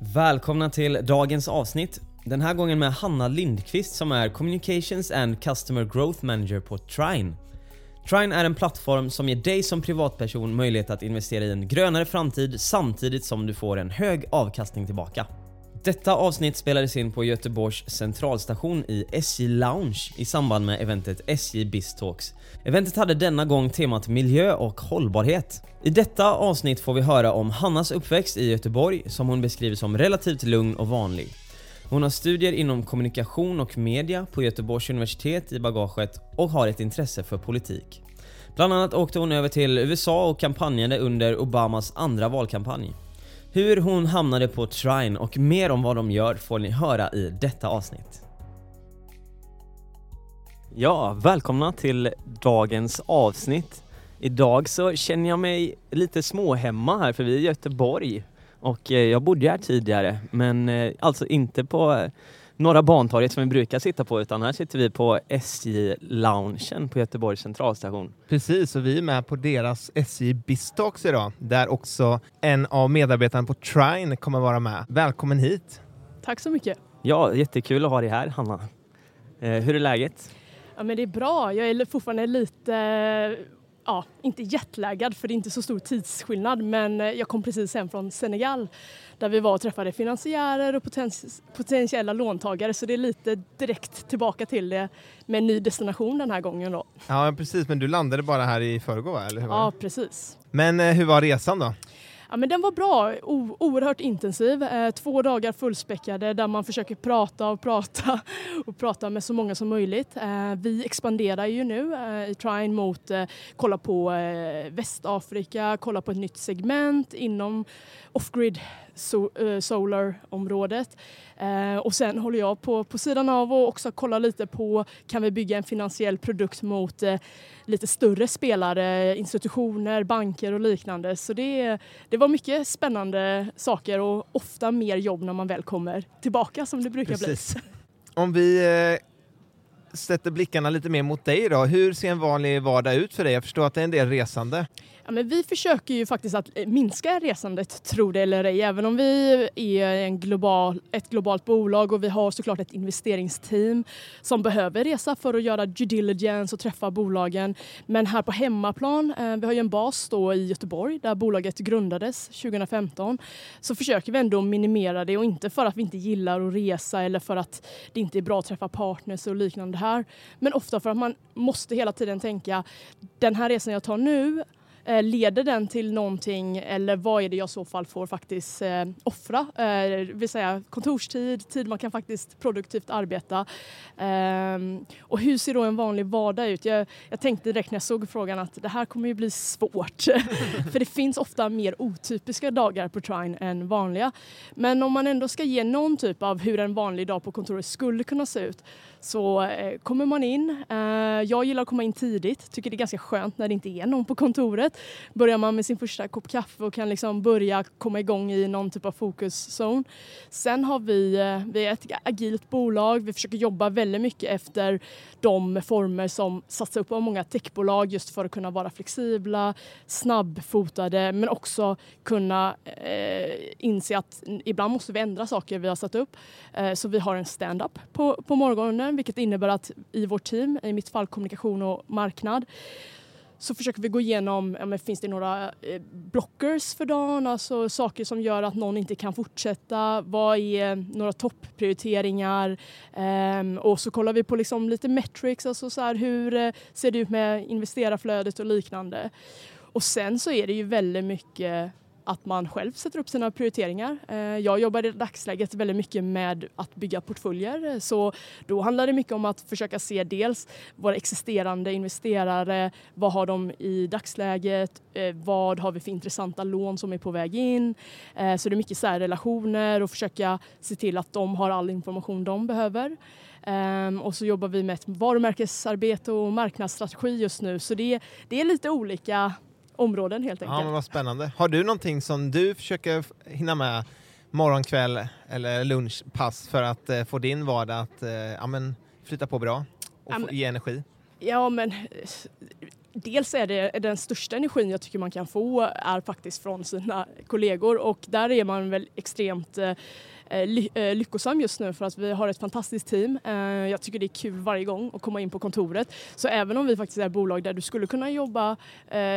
Välkomna till dagens avsnitt. Den här gången med Hanna Lindqvist som är Communications and Customer Growth Manager på Trine. Trine är en plattform som ger dig som privatperson möjlighet att investera i en grönare framtid samtidigt som du får en hög avkastning tillbaka. Detta avsnitt spelades in på Göteborgs centralstation i SJ Lounge i samband med eventet SJ BizTalks. Eventet hade denna gång temat miljö och hållbarhet. I detta avsnitt får vi höra om Hannas uppväxt i Göteborg som hon beskriver som relativt lugn och vanlig. Hon har studier inom kommunikation och media på Göteborgs universitet i bagaget och har ett intresse för politik. Bland annat åkte hon över till USA och kampanjade under Obamas andra valkampanj. Hur hon hamnade på Trine och mer om vad de gör får ni höra i detta avsnitt. Ja, välkomna till dagens avsnitt. Idag så känner jag mig lite småhemma här för vi är i Göteborg och eh, jag bodde här tidigare men eh, alltså inte på Norra Bantorget som vi brukar sitta på utan här sitter vi på SJ-loungen på Göteborgs centralstation. Precis, och vi är med på deras SJ Biztalks idag, där också en av medarbetarna på Trine kommer vara med. Välkommen hit! Tack så mycket! Ja, jättekul att ha dig här Hanna. Eh, hur är läget? Ja, men det är bra. Jag är fortfarande lite, ja, inte jetlaggad för det är inte så stor tidsskillnad men jag kom precis hem från Senegal där vi var och träffade finansiärer och potentiella låntagare så det är lite direkt tillbaka till det med en ny destination den här gången då. Ja precis, men du landade bara här i förrgår? Eller hur ja precis. Men eh, hur var resan då? Ja, men den var bra, o oerhört intensiv. Eh, två dagar fullspäckade där man försöker prata och prata och prata med så många som möjligt. Eh, vi expanderar ju nu eh, i Trine mot eh, kolla på eh, Västafrika, kolla på ett nytt segment inom off-grid so eh, solar-området. Eh, och sen håller jag på på sidan av och också kollar lite på kan vi bygga en finansiell produkt mot eh, lite större spelare, institutioner, banker och liknande. Så det, det var mycket spännande saker och ofta mer jobb när man väl kommer tillbaka som det brukar Precis. bli. Om vi sätter blickarna lite mer mot dig då. Hur ser en vanlig vardag ut för dig? Jag förstår att det är en del resande. Ja, men vi försöker ju faktiskt att eh, minska resandet, tro det eller ej. Även om vi är en global, ett globalt bolag och vi har såklart ett investeringsteam som behöver resa för att göra due diligence och träffa bolagen. Men här på hemmaplan, eh, vi har ju en bas då i Göteborg där bolaget grundades 2015, så försöker vi ändå minimera det och inte för att vi inte gillar att resa eller för att det inte är bra att träffa partners och liknande här. Men ofta för att man måste hela tiden tänka den här resan jag tar nu Eh, leder den till någonting eller vad är det jag i så fall får faktiskt eh, offra? Eh, vill säga kontorstid, tid man kan faktiskt produktivt arbeta. Eh, och hur ser då en vanlig vardag ut? Jag, jag, tänkte direkt när jag såg frågan att det här kommer ju bli svårt. För det finns ofta mer otypiska dagar på Trine än vanliga. Men om man ändå ska ge någon typ av hur en vanlig dag på kontoret skulle kunna se ut så eh, kommer man in. Eh, jag gillar att komma in tidigt, tycker det är ganska skönt när det inte är någon på kontoret. Börjar man med sin första kopp kaffe och kan liksom börja komma igång i någon typ av fokuszon. Sen har vi, eh, vi är ett agilt bolag, vi försöker jobba väldigt mycket efter de former som satsas upp av många techbolag just för att kunna vara flexibla, snabbfotade men också kunna eh, inse att ibland måste vi ändra saker vi har satt upp. Eh, så vi har en stand-up på, på morgonen vilket innebär att i vårt team, i mitt fall kommunikation och marknad, så försöker vi gå igenom, ja, men finns det några eh, blockers för dagen, alltså saker som gör att någon inte kan fortsätta. Vad är några topprioriteringar? ehm, och så kollar vi på liksom lite metrics, alltså så här, hur eh, ser det ut med investerarflödet och liknande. Och sen så är det ju väldigt mycket att man själv sätter upp sina prioriteringar. Eh, jag jobbar i dagsläget väldigt mycket med att bygga portföljer eh, så då handlar det mycket om att försöka se dels våra existerande investerare, vad har de i dagsläget, eh, vad har vi för intressanta lån som är på väg in. Så det är mycket så relationer och försöka se till att de har all information de behöver. Um, och så jobbar vi med ett varumärkesarbete och marknadsstrategi just nu så det, det är lite olika områden helt enkelt. Ja, men vad spännande. Har du någonting som du försöker hinna med morgon, kväll eller lunchpass för att eh, få din vardag att eh, ja, men, flyta på bra och ja, få, ge energi? Ja, men dels är det den största energin jag tycker man kan få är faktiskt från sina kollegor och där är man väl extremt eh, Eh, ly eh, lyckosam just nu för att vi har ett fantastiskt team. Eh, jag tycker det är kul varje gång att komma in på kontoret. Så även om vi faktiskt är ett bolag där du skulle kunna jobba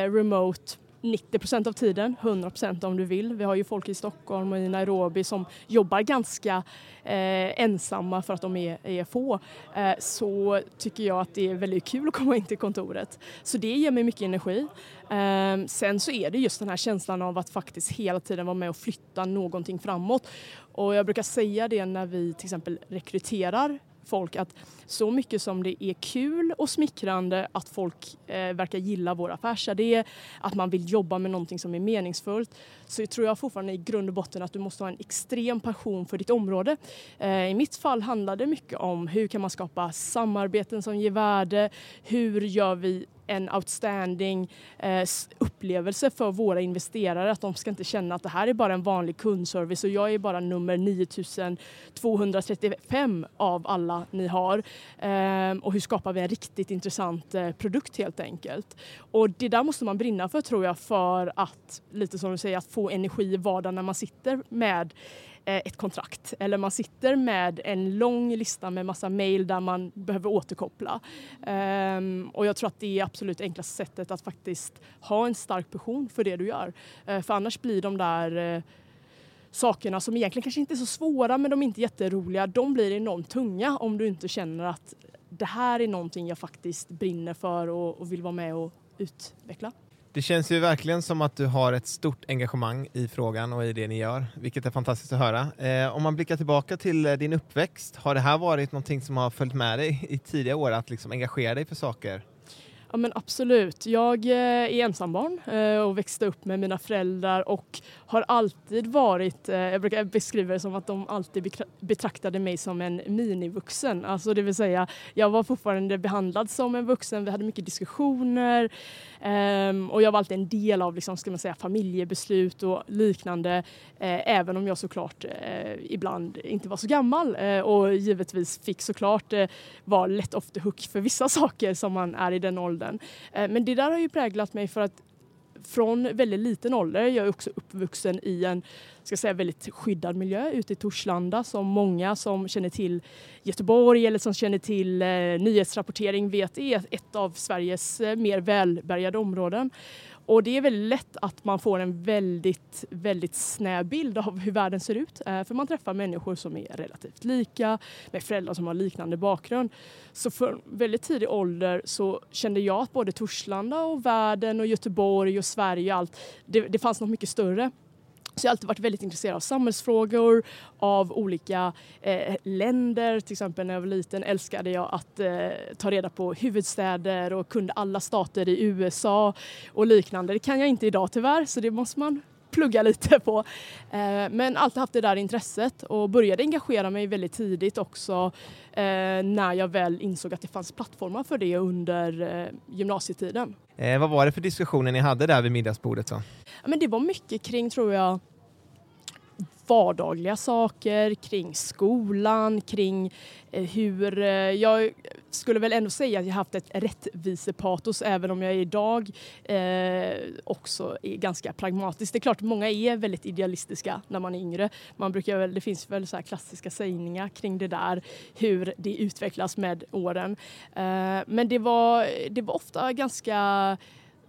remote 90 procent av tiden, 100 procent om du vill. Vi har ju folk i Stockholm och i Nairobi som jobbar ganska eh, ensamma för att de är, är få. Eh, så tycker jag att det är väldigt kul att komma in till kontoret. Så det ger mig mycket energi. Eh, sen så är det just den här känslan av att faktiskt hela tiden vara med och flytta någonting framåt. Och jag brukar säga det när vi till exempel rekryterar folk att så mycket som det är kul och smickrande att folk eh, verkar gilla vår affärsidé, att man vill jobba med någonting som är meningsfullt, så tror jag fortfarande i grund och botten att du måste ha en extrem passion för ditt område. Eh, I mitt fall handlar det mycket om hur kan man skapa samarbeten som ger värde, hur gör vi en outstanding eh, upplevelse för våra investerare. Att de ska inte känna att det här är bara en vanlig kundservice och jag är bara nummer 9235 av alla ni har. Eh, och hur skapar vi en riktigt intressant eh, produkt helt enkelt. Och det där måste man brinna för tror jag för att, lite som du säger, att få energi i vardagen när man sitter med Eh, ett kontrakt eller man sitter med en lång lista med massa mejl där man behöver återkoppla. Ehm, och jag tror att det är absolut enklaste sättet att faktiskt ha en stark passion för det du gör. Eh, för annars blir de där eh, sakerna som egentligen kanske inte är så svåra men de är inte jätteroliga, de blir enormt tunga om du inte känner att det här är någonting jag faktiskt brinner för och, och vill vara med och utveckla. Det känns ju verkligen som att du har ett stort engagemang i frågan och i det ni gör, vilket är fantastiskt att höra. Eh, om man blickar tillbaka till eh, din uppväxt, har det här varit någonting som har följt med dig i tidiga år, att liksom engagera dig för saker? Ja men absolut. Jag eh, är ensambarn eh, och växte upp med mina föräldrar och har alltid varit, jag brukar beskriva det som att de alltid betraktade mig som en minivuxen. Alltså det vill säga, jag var fortfarande behandlad som en vuxen, vi hade mycket diskussioner Um, och jag var alltid en del av liksom, ska man säga, familjebeslut och liknande. Eh, även om jag såklart eh, ibland inte var så gammal eh, och givetvis fick såklart vara lätt off the hook för vissa saker som man är i den åldern men det där har ju präglat mig för att från väldigt liten ålder, jag är också uppvuxen i en ska säga, väldigt skyddad miljö ute i Torslanda som många som känner till Göteborg eller som känner till eh, nyhetsrapportering vet är ett av Sveriges eh, mer välbärgade områden. Och det är väldigt lätt att man får en väldigt, väldigt snäv bild av hur världen ser ut. Eh, för man träffar människor som är relativt lika, med föräldrar som har liknande bakgrund. Så från väldigt tidig ålder så kände jag att både Torslanda och världen och Göteborg och Sverige och allt, det, det fanns något mycket större. Så jag har alltid varit väldigt intresserad av samhällsfrågor, av olika eh, länder. Till exempel när jag var liten älskade jag att eh, ta reda på huvudstäder och kunde alla stater i USA och liknande. Det kan jag inte idag tyvärr, så det måste man plugga lite på. Eh, men alltid haft det där intresset och började engagera mig väldigt tidigt också eh, när jag väl insåg att det fanns plattformar för det under eh, gymnasietiden. Eh, vad var det för diskussioner ni hade där vid middagsbordet? Så? Ja, men det var mycket kring, tror jag, vardagliga saker, kring skolan, kring eh, hur... Eh, jag skulle väl ändå säga att jag haft ett rättvisepatos även om jag idag eh, också är ganska pragmatisk. Det är klart många är väldigt idealistiska när man är yngre. Man brukar väl, det finns väl så klassiska sägningar kring det där, hur det utvecklas med åren. Eh, men det var, det var ofta ganska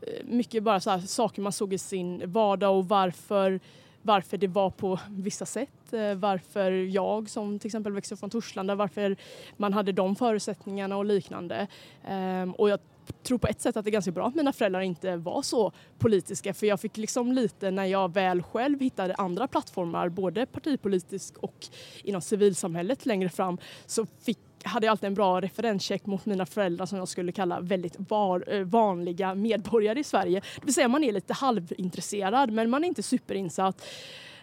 eh, mycket bara så här, saker man såg i sin vardag och varför varför det var på vissa sätt. Eh, varför jag som till exempel växte från Torslanda, varför man hade de förutsättningarna och liknande. Ehm, och jag tror på ett sätt att det är ganska bra att mina föräldrar inte var så politiska för jag fick liksom lite när jag väl själv hittade andra plattformar både partipolitiskt och inom civilsamhället längre fram så fick hade jag alltid en bra referenscheck mot mina föräldrar som jag skulle kalla väldigt var, eh, vanliga medborgare i Sverige. Det vill säga man är lite halvintresserad men man är inte superinsatt.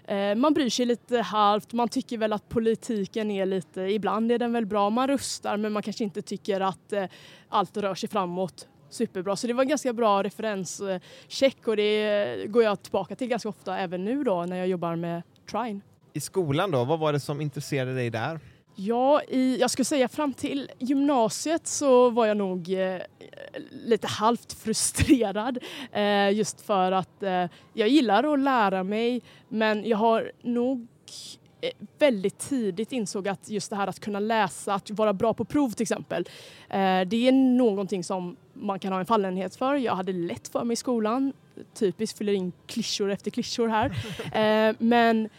Eh, man bryr sig lite halvt, man tycker väl att politiken är lite, ibland är den väl bra, man röstar men man kanske inte tycker att eh, allt rör sig framåt superbra. Så det var en ganska bra referenscheck och det går jag tillbaka till ganska ofta även nu då när jag jobbar med Trine. I skolan då, vad var det som intresserade dig där? Ja, i, jag skulle säga fram till gymnasiet så var jag nog eh, lite halvt frustrerad eh, just för att eh, jag gillar att lära mig men jag har nog eh, väldigt tidigt insåg att just det här att kunna läsa, att vara bra på prov till exempel, eh, det är någonting som man kan ha en fallenhet för. Jag hade lätt för mig i skolan, typiskt fyller in klyschor efter klyschor här. Eh, men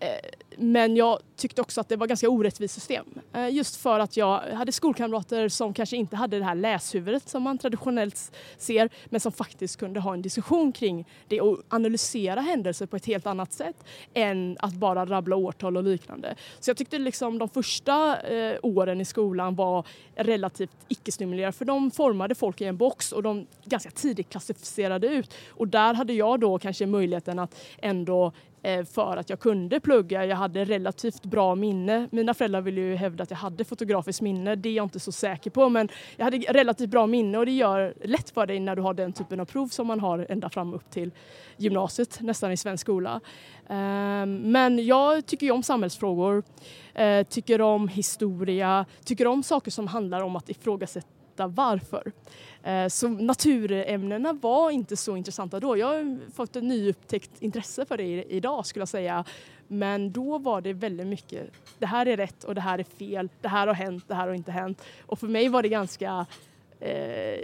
Eh, men jag tyckte också att det var ganska orättvist system. Eh, just för att jag hade skolkamrater som kanske inte hade det här läshuvudet som man traditionellt ser men som faktiskt kunde ha en diskussion kring det och analysera händelser på ett helt annat sätt än att bara rabbla årtal och liknande. Så jag tyckte liksom de första eh, åren i skolan var relativt icke-stimulerande för de formade folk i en box och de ganska tidigt klassificerade ut och där hade jag då kanske möjligheten att ändå Eh, för att jag kunde plugga. Jag hade relativt bra minne. Mina föräldrar ville ju hävda att jag hade fotografiskt minne. Det är jag inte så säker på men jag hade relativt bra minne och det gör lätt för dig när du har den typen av prov som man har ända fram upp till gymnasiet nästan i svensk skola. Ehm, men jag tycker ju om samhällsfrågor, eh, tycker om historia, tycker om saker som handlar om att ifrågasätta varför. Eh, så naturämnena var inte så intressanta då. Jag har fått ett nyupptäckt intresse för det idag skulle jag säga. Men då var det väldigt mycket, det här är rätt och det här är fel, det här har hänt, det här har inte hänt. Och för mig var det ganska eh,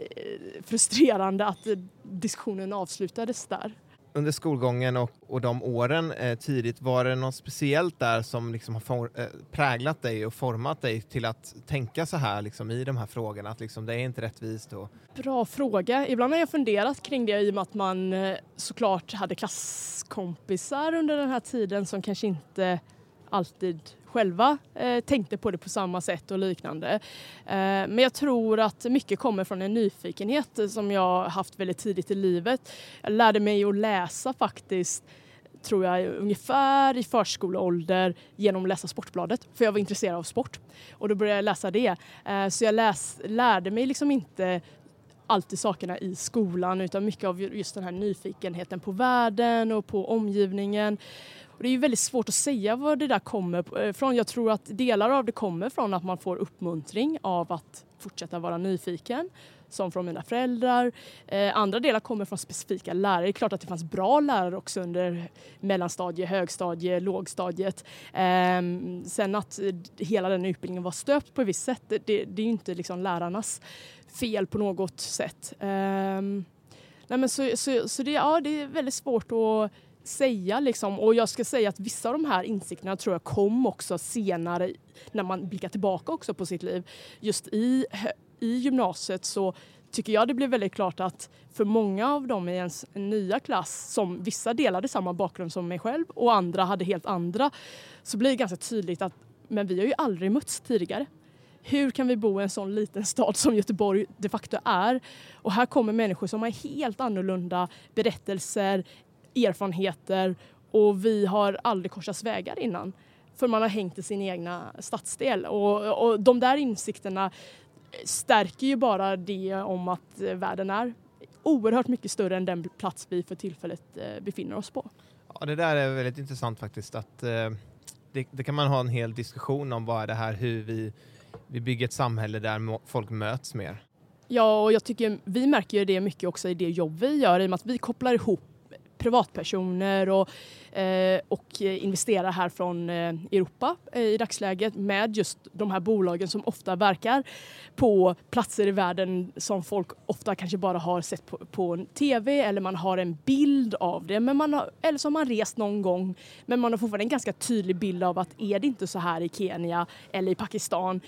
frustrerande att diskussionen avslutades där under skolgången och, och de åren eh, tidigt, var det något speciellt där som liksom har for, eh, präglat dig och format dig till att tänka så här liksom, i de här frågorna? Att liksom, det är inte rättvist? Och... Bra fråga. Ibland har jag funderat kring det i och med att man eh, såklart hade klasskompisar under den här tiden som kanske inte alltid själva eh, tänkte på det på samma sätt och liknande. Eh, men jag tror att mycket kommer från en nyfikenhet som jag haft väldigt tidigt i livet. Jag lärde mig att läsa faktiskt tror jag ungefär i förskoleålder genom att läsa Sportbladet för jag var intresserad av sport och då började jag läsa det. Eh, så jag läs, lärde mig liksom inte alltid sakerna i skolan utan mycket av just den här nyfikenheten på världen och på omgivningen. Och det är ju väldigt svårt att säga var det där kommer ifrån. Eh, Jag tror att delar av det kommer från att man får uppmuntring av att fortsätta vara nyfiken som från mina föräldrar. Eh, andra delar kommer från specifika lärare. Det är klart att det fanns bra lärare också under mellanstadie, högstadie, lågstadiet. Eh, sen att hela den utbildningen var stöpt på ett visst sätt, det, det är inte liksom lärarnas fel på något sätt. Eh, nej men så, så, så det, ja, det är väldigt svårt att säga liksom. Och jag ska säga att vissa av de här insikterna tror jag kom också senare när man blickar tillbaka också på sitt liv. Just i, i gymnasiet så tycker jag det blev väldigt klart att för många av dem i ens nya klass som vissa delade samma bakgrund som mig själv och andra hade helt andra så blir det ganska tydligt att men vi har ju aldrig mötts tidigare. Hur kan vi bo i en sån liten stad som Göteborg de facto är? Och här kommer människor som har helt annorlunda berättelser, erfarenheter och vi har aldrig korsats vägar innan. För man har hängt i sin egna stadsdel och, och de där insikterna stärker ju bara det om att världen är oerhört mycket större än den plats vi för tillfället eh, befinner oss på. Ja, det där är väldigt intressant faktiskt. Att, eh, det, det, kan man ha en hel diskussion om vad är det här hur vi, vi bygger ett samhälle där folk möts mer. Ja, och jag tycker vi märker ju det mycket också i det jobb vi gör i och med att vi kopplar ihop privatpersoner och eh, och investerar här från eh, Europa eh, i dagsläget med just de här bolagen som ofta verkar på platser i världen som folk ofta kanske bara har sett på, på TV eller man har en bild av det. Men man har, eller så har man rest någon gång men man har fortfarande en ganska tydlig bild av att är det inte så här i Kenya eller i Pakistan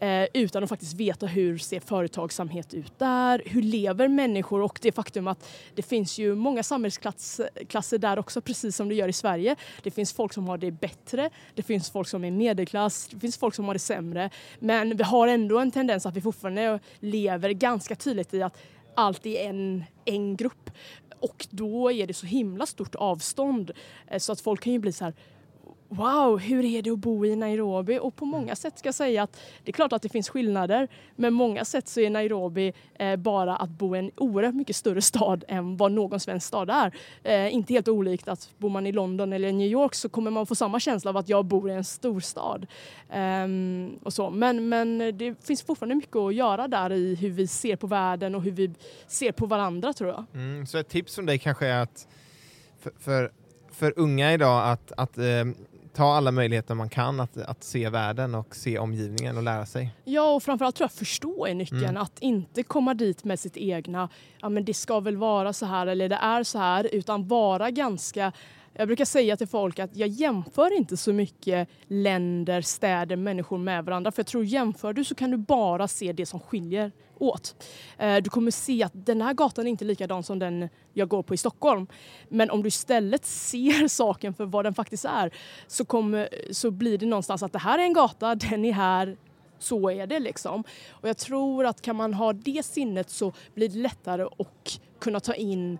eh, utan att faktiskt veta hur ser företagsamhet ut där, hur lever människor och det faktum att det finns ju många samhällsklasser där också precis som det gör i Sverige. Det finns folk som har det bättre, det finns folk som är medelklass, det finns folk som har det sämre. Men vi har ändå en tendens att vi fortfarande lever ganska tydligt i att allt är en, en grupp. Och då är det så himla stort avstånd eh, så att folk kan ju bli så här wow, hur är det att bo i Nairobi? Och på många sätt ska jag säga att det är klart att det finns skillnader, men många sätt så är Nairobi eh, bara att bo i en oerhört mycket större stad än vad någon svensk stad är. Eh, inte helt olikt att bor man i London eller New York så kommer man få samma känsla av att jag bor i en storstad. Eh, och så. Men, men det finns fortfarande mycket att göra där i hur vi ser på världen och hur vi ser på varandra tror jag. Mm, så ett tips från dig kanske är att för, för, för unga idag att, att eh, ta alla möjligheter man kan att, att se världen och se omgivningen och lära sig. Ja, och framförallt tror jag förstå är nyckeln. Mm. Att inte komma dit med sitt egna, ja men det ska väl vara så här eller det är så här, utan vara ganska jag brukar säga till folk att jag jämför inte så mycket länder, städer, människor med varandra. För jag tror jämför du så kan du bara se det som skiljer åt. Eh, du kommer se att den här gatan är inte likadan som den jag går på i Stockholm. Men om du istället ser saken för vad den faktiskt är så, kommer, så blir det någonstans att det här är en gata, den är här, så är det liksom. Och jag tror att kan man ha det sinnet så blir det lättare att kunna ta in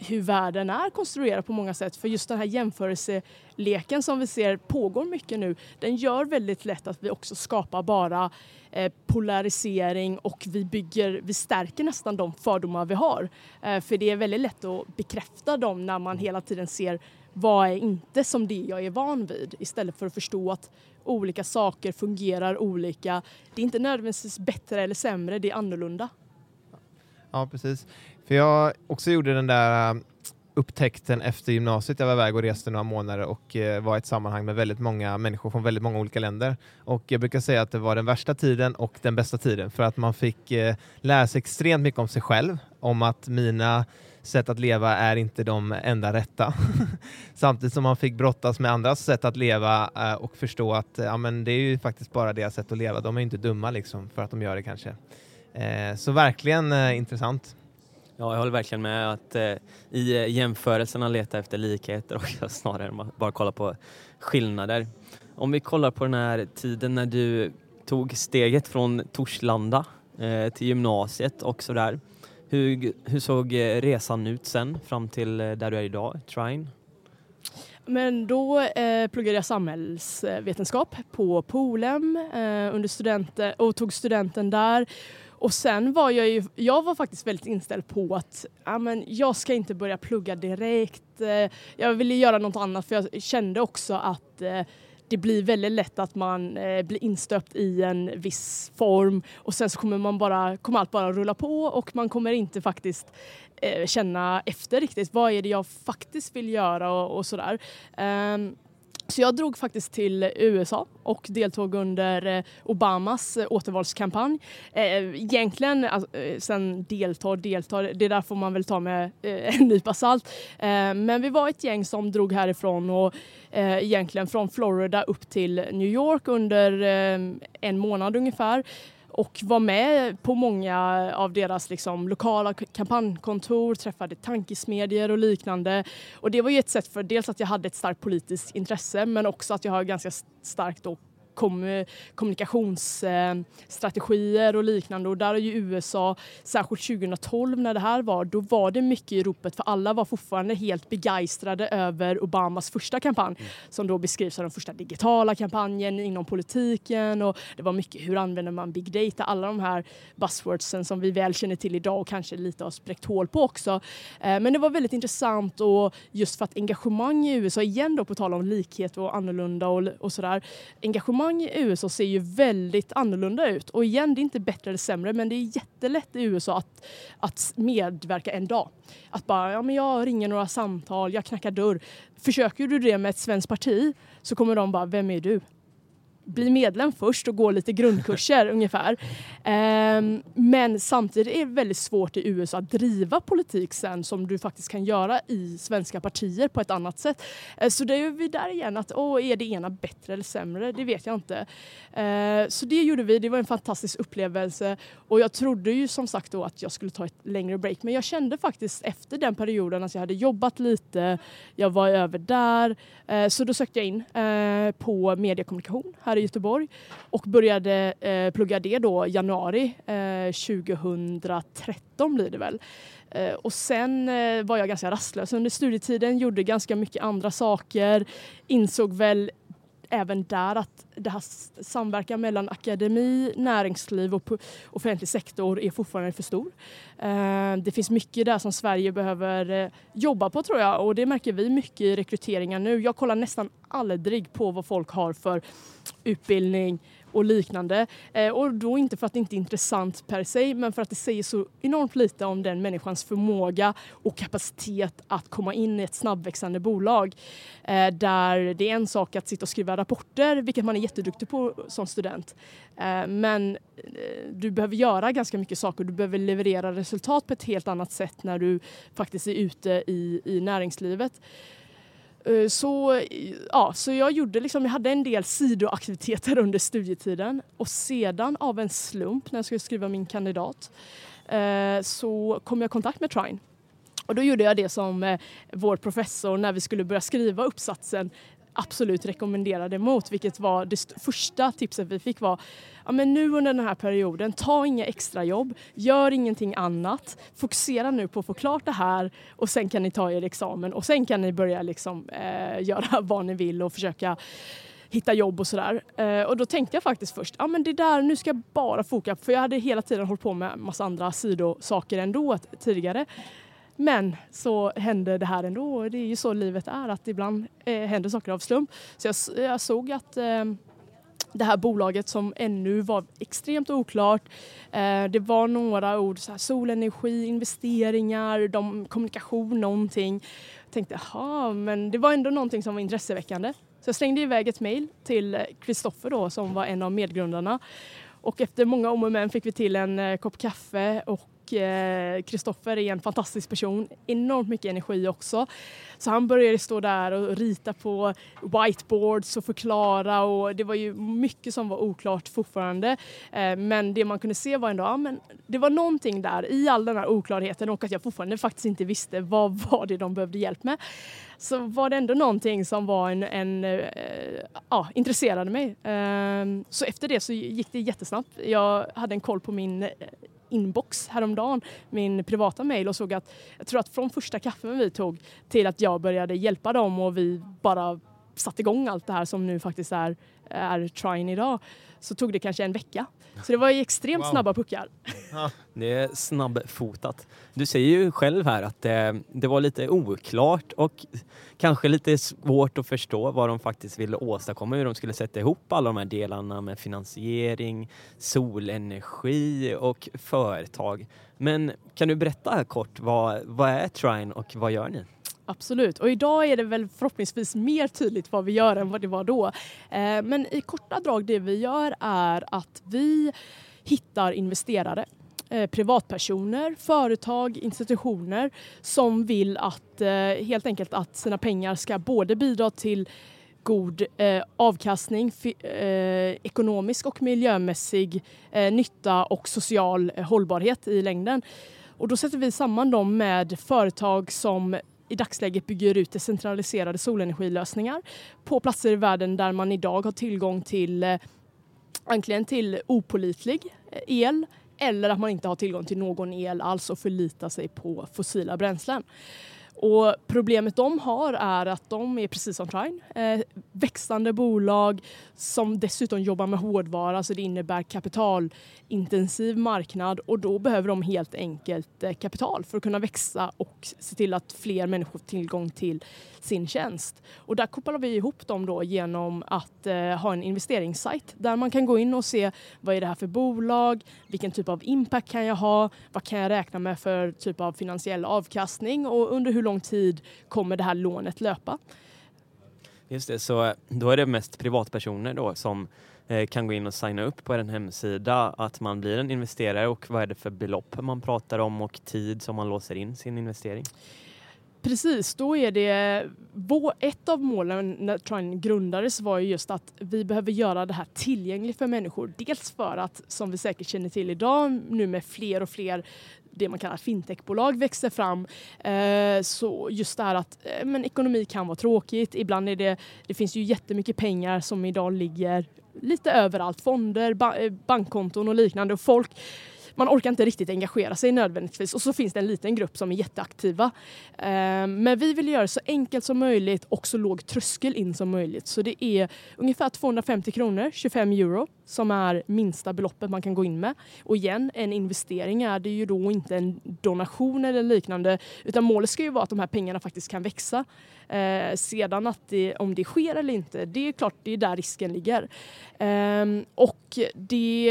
hur världen är konstruerad på många sätt. För just den här jämförelseleken som vi ser pågår mycket nu, den gör väldigt lätt att vi också skapar bara eh, polarisering och vi bygger, vi stärker nästan de fördomar vi har. Eh, för det är väldigt lätt att bekräfta dem när man hela tiden ser vad är inte som det jag är van vid istället för att förstå att olika saker fungerar olika. Det är inte nödvändigtvis bättre eller sämre, det är annorlunda. Ja, precis. För jag också gjorde den där um, upptäckten efter gymnasiet. Jag var iväg och reste några månader och eh, var i ett sammanhang med väldigt många människor från väldigt många olika länder. Och jag brukar säga att det var den värsta tiden och den bästa tiden för att man fick eh, lära sig extremt mycket om sig själv, om att mina sätt att leva är inte de enda rätta. Samtidigt som man fick brottas med andras sätt att leva eh, och förstå att ja, men det är ju faktiskt bara deras sätt att leva. De är inte dumma liksom för att de gör det kanske. Så verkligen intressant. Ja, jag håller verkligen med att eh, i eh, jämförelserna leta efter likheter och snarare än bara kolla på skillnader. Om vi kollar på den här tiden när du tog steget från Torslanda eh, till gymnasiet och sådär. Hur, hur såg eh, resan ut sen fram till eh, där du är idag, Trine? Men då eh, pluggade jag samhällsvetenskap på Polhem eh, under studenten och tog studenten där och sen var jag ju, jag var faktiskt väldigt inställd på att ja, men jag ska inte börja plugga direkt. Eh, jag ville göra något annat för jag kände också att eh, det blir väldigt lätt att man eh, blir instöpt i en viss form och sen så kommer, man bara, kommer allt bara rulla på och man kommer inte faktiskt eh, känna efter riktigt. Vad är det jag faktiskt vill göra och, och sådär. Ehm, så jag drog faktiskt till USA och deltog under eh, Obamas eh, återvalskampanj. Eh, egentligen, alltså, sen deltar, deltar, det där får man väl ta med en nypa salt. Men vi var ett gäng som drog härifrån och egentligen från Florida upp till New York under en månad ungefär och var med på många av deras liksom, lokala kampanjkontor, träffade tankesmedjor och liknande. Och det var ju ett sätt för dels att jag hade ett starkt politiskt intresse men också att jag har ganska starkt då kom, kommunikationsstrategier och liknande och där är ju USA, särskilt 2012 när det här var, då var det mycket i ropet för alla var fortfarande helt begeistrade över Obamas första kampanj mm. som då beskrivs som den första digitala kampanjen inom politiken och det var mycket hur använder man big data, alla de här buzzwordsen som vi väl känner till idag och kanske lite har spräckt hål på också. Eh, men det var väldigt intressant och just för att engagemang i USA, igen då på tal om likhet och annorlunda och, och sådär, engagemang evenemang i USA ser ju väldigt annorlunda ut. Och igen, det är inte bättre eller sämre, men det är jättelätt i USA att, att medverka en dag. Att bara, ja men jag ringer några samtal, jag knackar dörr. Försöker du det med ett svenskt parti så kommer de bara, vem är du? Bli medlem först och gå lite grundkurser ungefär. Um, men samtidigt är det väldigt svårt i USA att driva politik sen som du faktiskt kan göra i svenska partier på ett annat sätt. Uh, så det är vi där igen att oh, är det ena bättre eller sämre? Det vet jag inte. Uh, så det gjorde vi. Det var en fantastisk upplevelse och jag trodde ju som sagt då att jag skulle ta ett längre break men jag kände faktiskt efter den perioden att jag hade jobbat lite. Jag var över där uh, så då sökte jag in på mediekommunikation här i Göteborg och började eh, plugga det då januari eh, 2013 blir det väl. Eh, och sen eh, var jag ganska rastlös under studietiden, gjorde ganska mycket andra saker, insåg väl även där att det här samverkan mellan akademi, näringsliv och offentlig sektor är fortfarande för stor. Eh, det finns mycket där som Sverige behöver eh, jobba på tror jag och det märker vi mycket i rekryteringen nu. Jag kollar nästan aldrig på vad folk har för utbildning, och liknande. Eh, och då inte för att det inte är intressant per se men för att det säger så enormt lite om den människans förmåga och kapacitet att komma in i ett snabbväxande bolag. Eh, där det är en sak att sitta och skriva rapporter, vilket man är jätteduktig på som student. Eh, men eh, du behöver göra ganska mycket saker. Du behöver leverera resultat på ett helt annat sätt när du faktiskt är ute i, i näringslivet. Eh, så, ja, så jag, gjorde liksom, jag hade en del sidoaktiviteter under studietiden och sedan av en slump när jag skulle skriva min kandidat eh, så kom jag i kontakt med Trine. Och då gjorde jag det som eh, vår professor när vi skulle börja skriva uppsatsen absolut rekommenderade mot, vilket var det första tipset vi fick var ja, men nu under den här perioden, ta inga extrajobb, gör ingenting annat, fokusera nu på att få klart det här och sen kan ni ta er examen och sen kan ni börja liksom, eh, göra vad ni vill och försöka hitta jobb och sådär. Eh, och då tänkte jag faktiskt först, ja men det där, nu ska jag bara fokusera för jag hade hela tiden hållit på med massa andra sidosaker ändå tidigare. Men så hände det här ändå det är ju så livet är att ibland eh, händer saker av slump. Så jag, jag såg att eh, det här bolaget som ännu var extremt oklart. Eh, det var några ord, så här, solenergi, investeringar, de, kommunikation, någonting. Jag tänkte, jaha, men det var ändå någonting som var intresseväckande. Så jag slängde iväg ett mejl till Kristoffer då som var en av medgrundarna. Och efter många om och men fick vi till en eh, kopp kaffe och Eh, Kristoffer är en fantastisk person, enormt mycket energi också. Så han började stå där och rita på whiteboards och förklara och det var ju mycket som var oklart fortfarande. Eh, men det man kunde se var ändå, ja, men det var någonting där i all den här oklarheten och att jag fortfarande faktiskt inte visste vad var det de behövde hjälp med. Så var det ändå någonting som var en, en äh, ja, intresserade mig. Äh, så efter det så gick det jättesnabbt. Jag hade en koll på min inbox häromdagen, min privata mail och såg att jag tror att från första kaffen vi tog till att jag började hjälpa dem och vi bara satte igång allt det här som nu faktiskt är, är Trine idag så tog det kanske en vecka. Så det var extremt wow. snabba puckar. Det är snabbfotat. Du säger ju själv här att det, det, var lite oklart och kanske lite svårt att förstå vad de faktiskt ville åstadkomma, hur de skulle sätta ihop alla de här delarna med finansiering, solenergi och företag. Men kan du berätta här kort, vad, vad är Trine och vad gör ni? Absolut, och idag är det väl förhoppningsvis mer tydligt vad vi gör än vad det var då. Eh, men i korta drag det vi gör är att vi hittar investerare eh, privatpersoner, företag, institutioner som vill att eh, helt enkelt att sina pengar ska både bidra till god eh, avkastning, eh, ekonomisk och miljömässig eh, nytta och social hållbarhet i längden. Och då sätter vi samman dem med företag som i dagsläget bygger ut decentraliserade solenergilösningar på platser i världen där man idag har tillgång till eh, antingen till opolitlig eh, el eller att man inte har tillgång till någon el alls och förlitar sig på fossila bränslen. Och problemet de har är att de är precis som Trine, eh, växande bolag som dessutom jobbar med hårdvara så det innebär kapitalintensiv marknad och då behöver de helt enkelt eh, kapital för att kunna växa och se till att fler människor får tillgång till sin tjänst. Och där kopplar vi ihop dem då genom att eh, ha en investeringssajt där man kan gå in och se vad är det här för bolag, vilken typ av impact kan jag ha, vad kan jag räkna med för typ av finansiell avkastning och under hur lång tid kommer det här lånet löpa. Just det, så eh, då är det mest privatpersoner då som eh, kan gå in och signa upp på en hemsida att man blir en investerare och vad är det för belopp man pratar om och tid som man låser in sin investering? Precis, då är det ett av målen när Trine grundades var just att vi behöver göra det här tillgängligt för människor. Dels för att, som vi säkert känner till idag, nu med fler och fler det man kallar fintechbolag växer fram. Eh, så just det här att eh, men ekonomi kan vara tråkigt. Ibland är det, det finns ju jättemycket pengar som idag ligger lite överallt. Fonder, ba eh, bankkonton och liknande. Och folk man orkar inte riktigt engagera sig nödvändigtvis och så finns det en liten grupp som är jätteaktiva. Eh, men vi vill göra det så enkelt som möjligt och så låg tröskel in som möjligt. Så det är ungefär 250 kronor, 25 euro, som är minsta beloppet man kan gå in med. Och igen, en investering är det ju då inte en donation eller liknande utan målet ska ju vara att de här pengarna faktiskt kan växa. Eh, sedan att det, om det sker eller inte, det är klart det är där risken ligger. Eh, och det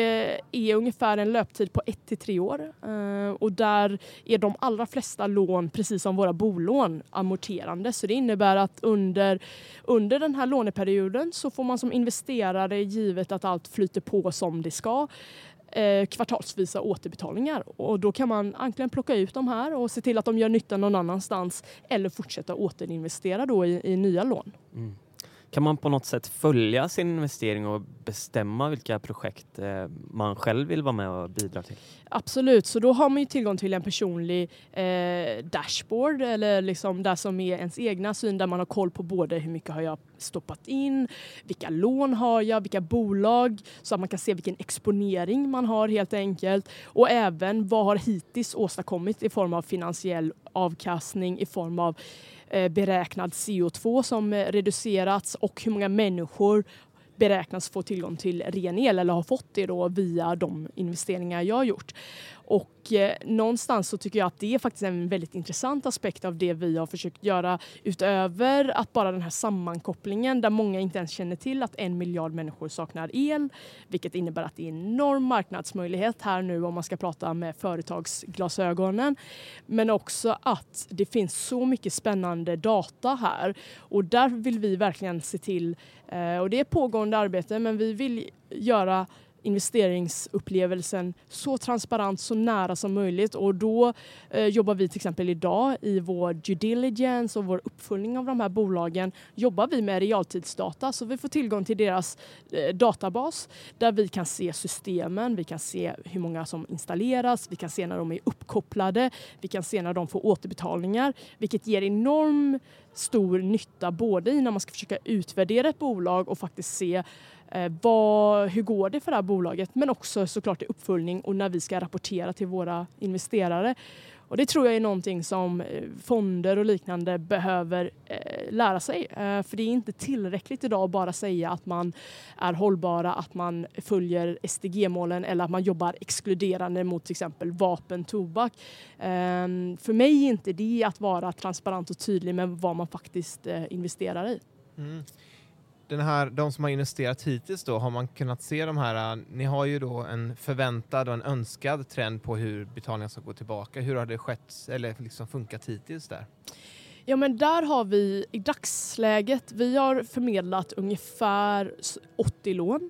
är ungefär en löptid på ett till tre år eh, och där är de allra flesta lån, precis som våra bolån, amorterande. Så det innebär att under, under den här låneperioden så får man som investerare, givet att allt flyter på som det ska, eh, kvartalsvisa återbetalningar. Och då kan man antingen plocka ut de här och se till att de gör nytta någon annanstans eller fortsätta återinvestera då i, i nya lån. Mm. Kan man på något sätt följa sin investering och bestämma vilka projekt eh, man själv vill vara med och bidra till? Absolut, så då har man ju tillgång till en personlig eh, dashboard eller liksom där som är ens egna syn där man har koll på både hur mycket har jag stoppat in, vilka lån har jag, vilka bolag så att man kan se vilken exponering man har helt enkelt och även vad har hittills åstadkommit i form av finansiell avkastning i form av Eh, beräknad CO2 som eh, reducerats och hur många människor beräknas få tillgång till ren el eller har fått det då via de investeringar jag har gjort. Och eh, någonstans så tycker jag att det är faktiskt en väldigt intressant aspekt av det vi har försökt göra utöver att bara den här sammankopplingen där många inte ens känner till att en miljard människor saknar el, vilket innebär att det är en enorm marknadsmöjlighet här nu om man ska prata med företagsglasögonen. Men också att det finns så mycket spännande data här och där vill vi verkligen se till, eh, och det är pågående arbete, men vi vill göra investeringsupplevelsen så transparent, så nära som möjligt. Och då eh, jobbar vi till exempel idag i vår due diligence och vår uppföljning av de här bolagen jobbar vi med realtidsdata så vi får tillgång till deras eh, databas där vi kan se systemen, vi kan se hur många som installeras, vi kan se när de är uppkopplade, vi kan se när de får återbetalningar, vilket ger enorm stor nytta både i när man ska försöka utvärdera ett bolag och faktiskt se eh, vad, hur går det för det här bolaget men också såklart i uppföljning och när vi ska rapportera till våra investerare. Och det tror jag är någonting som eh, fonder och liknande behöver eh, lära sig. Eh, för det är inte tillräckligt idag att bara säga att man är hållbara, att man följer SDG-målen eller att man jobbar exkluderande mot till exempel vapen, tobak. Eh, för mig är inte det att vara transparent och tydlig med vad man faktiskt eh, investerar i. Mm den här, de som har investerat hittills då, har man kunnat se de här, äh, ni har ju då en förväntad och en önskad trend på hur betalningar ska gå tillbaka. Hur har det skett eller liksom funkat hittills där? Ja men där har vi i dagsläget, vi har förmedlat ungefär 80 lån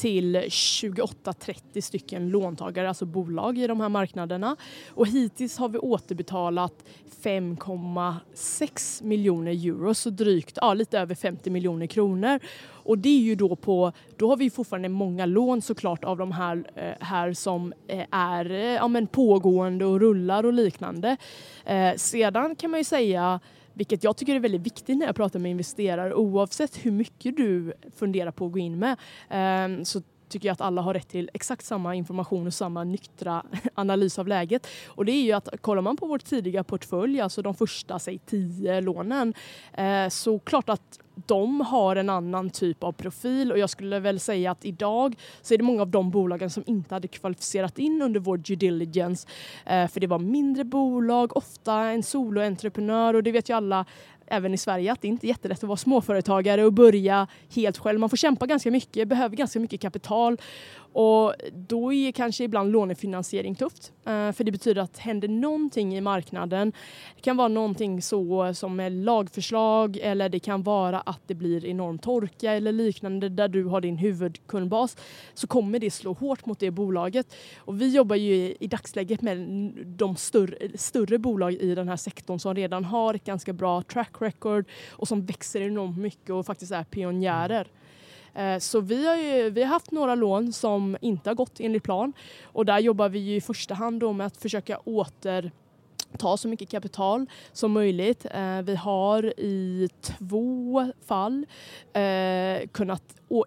till 28-30 stycken låntagare, alltså bolag i de här marknaderna. Och hittills har vi återbetalat 5,6 miljoner euro, så drygt, ja, lite över 50 miljoner kronor. Och det är ju då på, då har vi fortfarande många lån såklart av de här, eh, här som eh, är ja, men pågående och rullar och liknande. Eh, sedan kan man ju säga vilket jag tycker är väldigt viktigt när jag pratar med investerare oavsett hur mycket du funderar på att gå in med. Ehm, så tycker jag att alla har rätt till exakt samma information och samma nyktra analys av läget. Och det är ju att kollar man på vår tidiga portfölj, alltså de första säg tio lånen, eh, så klart att de har en annan typ av profil och jag skulle väl säga att idag så är det många av de bolagen som inte hade kvalificerat in under vår due diligence. Eh, för det var mindre bolag, ofta en soloentreprenör och det vet ju alla även i Sverige att det inte är jättelätt att vara småföretagare och börja helt själv. Man får kämpa ganska mycket, behöver ganska mycket kapital och då är kanske ibland lånefinansiering tufft. Eh, för det betyder att händer någonting i marknaden, det kan vara någonting så som är lagförslag eller det kan vara att det blir enorm torka eller liknande där du har din huvudkundbas så kommer det slå hårt mot det bolaget. Och vi jobbar ju i dagsläget med de större, större bolag i den här sektorn som redan har ett ganska bra track record och som växer enormt mycket och faktiskt är pionjärer. Eh, så vi har, ju, vi har haft några lån som inte har gått enligt plan och där jobbar vi i första hand med att försöka åter ta så mycket kapital som möjligt. Eh, vi har i två fall eh, kunnat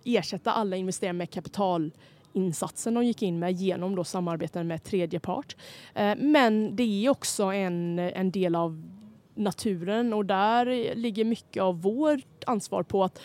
ersätta alla investeringar med kapital insatsen de gick in med genom då samarbeten med tredje part. Eh, men det är också en, en del av naturen och där ligger mycket av vårt ansvar på att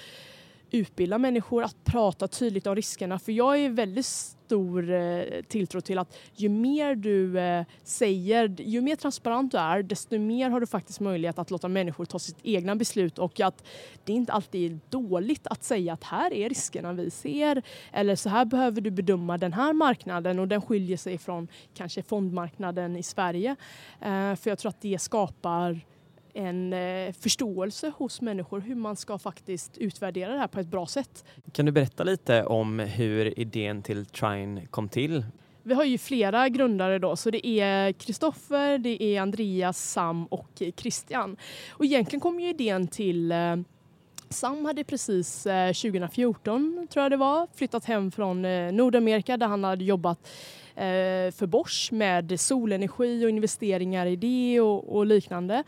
utbilda människor att prata tydligt om riskerna. För jag är väldigt stor eh, tilltro till att ju mer du eh, säger, ju mer transparent du är, desto mer har du faktiskt möjlighet att låta människor ta sitt egna beslut och att det inte alltid är dåligt att säga att här är riskerna vi ser eller så här behöver du bedöma den här marknaden och den skiljer sig från kanske fondmarknaden i Sverige. Eh, för jag tror att det skapar en eh, förståelse hos människor hur man ska faktiskt utvärdera det här på ett bra sätt. Kan du berätta lite om hur idén till Trine kom till? Vi har ju flera grundare då, så det är Kristoffer, det är Andreas, Sam och Christian. Och egentligen kom ju idén till eh, Sam hade precis 2014, tror jag det var, flyttat hem från Nordamerika där han hade jobbat för Bosch med solenergi och investeringar i det och, och liknande